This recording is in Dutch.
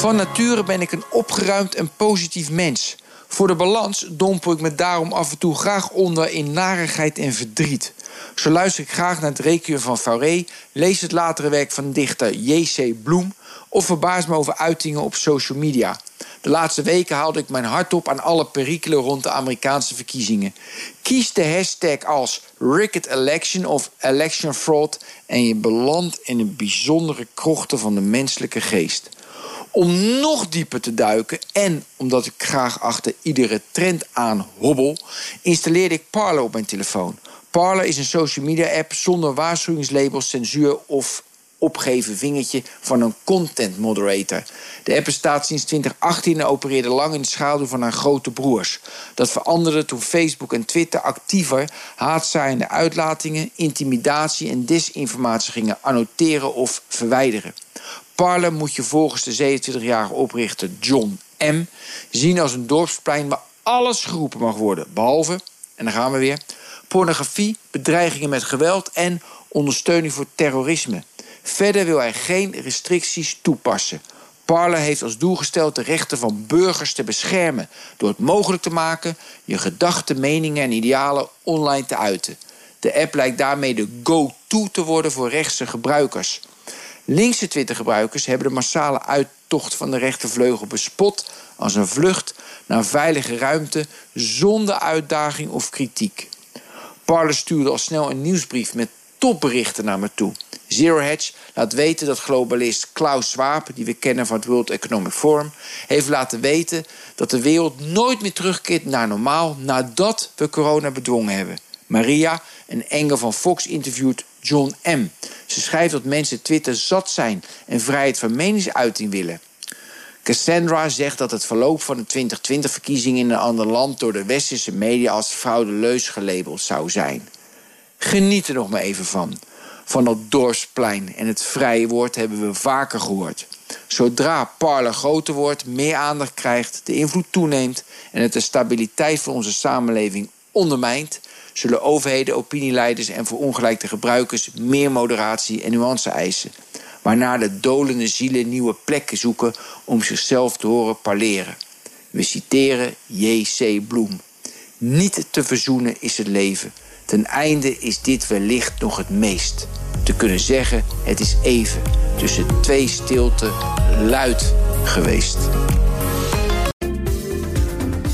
Van nature ben ik een opgeruimd en positief mens. Voor de balans dompel ik me daarom af en toe graag onder in narigheid en verdriet. Zo luister ik graag naar het requiem van Fauré, lees het latere werk van dichter J.C. Bloem of verbaas me over uitingen op social media. De laatste weken haalde ik mijn hart op aan alle perikelen rond de Amerikaanse verkiezingen. Kies de hashtag als Rigged Election of Election Fraud en je belandt in een bijzondere krochten van de menselijke geest. Om nog dieper te duiken en omdat ik graag achter iedere trend aan hobbel, installeerde ik Parler op mijn telefoon. Parler is een social media app zonder waarschuwingslabels, censuur of opgeven vingertje van een content moderator. De app bestaat sinds 2018 en opereerde lang in de schaduw van haar grote broers. Dat veranderde toen Facebook en Twitter actiever haatzaaiende uitlatingen, intimidatie en desinformatie gingen annoteren of verwijderen. Parler moet je volgens de 27-jarige oprichter John M. zien als een dorpsplein waar alles geroepen mag worden, behalve, en dan gaan we weer, pornografie, bedreigingen met geweld en ondersteuning voor terrorisme. Verder wil hij geen restricties toepassen. Parler heeft als doel gesteld de rechten van burgers te beschermen door het mogelijk te maken je gedachten, meningen en idealen online te uiten. De app lijkt daarmee de go-to te worden voor rechtse gebruikers. Linkse Twitter-gebruikers hebben de massale uittocht van de rechtervleugel bespot als een vlucht naar veilige ruimte zonder uitdaging of kritiek. Parler stuurde al snel een nieuwsbrief met topberichten naar me toe. Zero Hedge laat weten dat globalist Klaus Schwab, die we kennen van het World Economic Forum, heeft laten weten dat de wereld nooit meer terugkeert naar normaal nadat we corona bedwongen hebben. Maria, een engel van Fox, interviewt John M. Ze schrijft dat mensen Twitter zat zijn en vrijheid van meningsuiting willen. Cassandra zegt dat het verloop van de 2020-verkiezingen in een ander land door de westerse media als fraudeleus gelabeld zou zijn. Geniet er nog maar even van. Van dat dorpsplein en het vrije woord hebben we vaker gehoord. Zodra Parler groter wordt, meer aandacht krijgt, de invloed toeneemt en het de stabiliteit van onze samenleving ondermijnt, zullen overheden, opinieleiders en verongelijkte gebruikers meer moderatie en nuance eisen. Waarna de dolende zielen nieuwe plekken zoeken om zichzelf te horen parleren. We citeren J.C. Bloem. Niet te verzoenen is het leven. Ten einde is dit wellicht nog het meest. Te kunnen zeggen, het is even tussen twee stilte luid geweest.